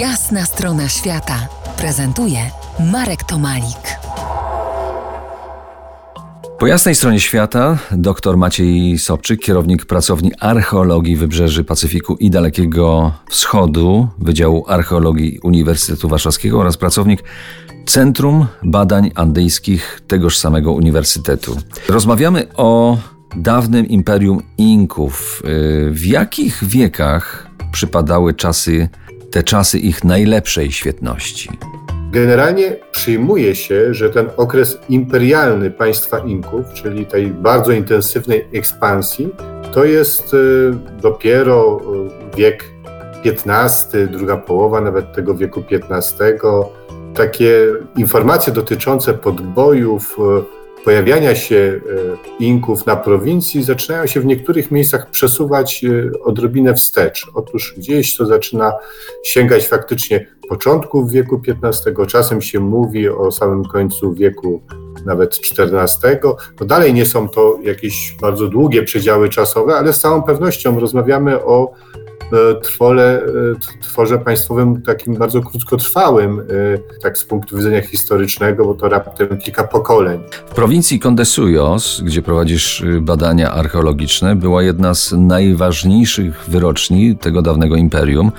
Jasna strona świata prezentuje Marek Tomalik. Po jasnej stronie świata dr Maciej Sobczyk, kierownik pracowni archeologii Wybrzeży Pacyfiku i Dalekiego Wschodu Wydziału Archeologii Uniwersytetu Warszawskiego oraz pracownik Centrum Badań Andyjskich tegoż samego uniwersytetu. Rozmawiamy o dawnym imperium Inków. W jakich wiekach przypadały czasy, te czasy ich najlepszej świetności? Generalnie przyjmuje się, że ten okres imperialny państwa Inków, czyli tej bardzo intensywnej ekspansji, to jest y, dopiero y, wiek XV, druga połowa nawet tego wieku XV. Takie informacje dotyczące podbojów, y, pojawiania się e, Inków na prowincji zaczynają się w niektórych miejscach przesuwać e, odrobinę wstecz. Otóż gdzieś to zaczyna sięgać faktycznie początków wieku XV, czasem się mówi o samym końcu wieku nawet XIV. No dalej nie są to jakieś bardzo długie przedziały czasowe, ale z całą pewnością rozmawiamy o trwole, e, tworze państwowym takim bardzo krótkotrwałym, e, tak z punktu widzenia historycznego, bo to raptem kilka pokoleń. W prowincji Condesuyos, gdzie prowadzisz badania archeologiczne, była jedna z najważniejszych wyroczni tego dawnego imperium.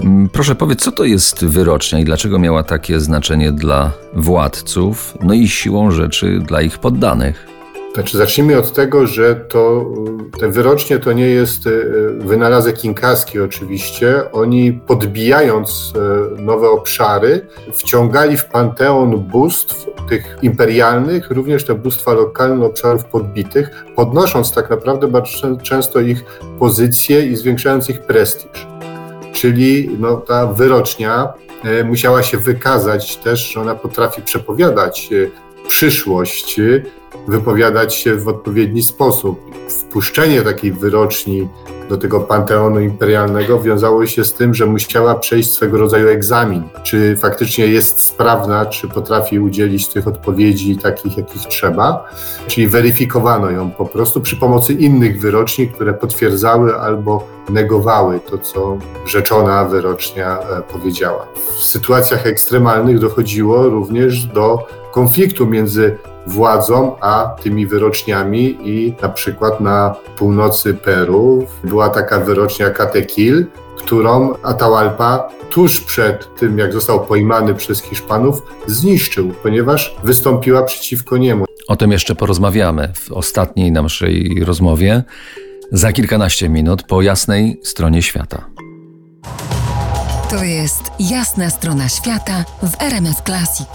Mm, proszę powiedz, co to jest wyrocznia i dlaczego miała takie znaczenie dla władców, no i siłą rzeczy dla ich poddanych? Znaczy, zacznijmy od tego, że to, te wyrocznie to nie jest e, wynalazek inkaski oczywiście. Oni podbijając nowe obszary, wciągali w panteon bóstw tych imperialnych, również te bóstwa lokalne obszarów podbitych, podnosząc tak naprawdę bardzo często ich pozycję i zwiększając ich prestiż. Czyli no, ta wyrocznia musiała się wykazać też, że ona potrafi przepowiadać przyszłość, wypowiadać się w odpowiedni sposób. Wpuszczenie takiej wyroczni do tego panteonu imperialnego wiązało się z tym, że musiała przejść swego rodzaju egzamin. Czy faktycznie jest sprawna, czy potrafi udzielić tych odpowiedzi takich, jakich trzeba. Czyli weryfikowano ją po prostu przy pomocy innych wyroczni, które potwierdzały albo negowały to, co rzeczona wyrocznia e, powiedziała. W sytuacjach ekstremalnych dochodziło również do konfliktu między władzą, a tymi wyroczniami i na przykład na północy Peru była taka wyrocznia Katekil, którą Atahualpa tuż przed tym, jak został pojmany przez Hiszpanów, zniszczył, ponieważ wystąpiła przeciwko niemu. O tym jeszcze porozmawiamy w ostatniej naszej rozmowie za kilkanaście minut po jasnej stronie świata. To jest jasna strona świata w RMS Classic.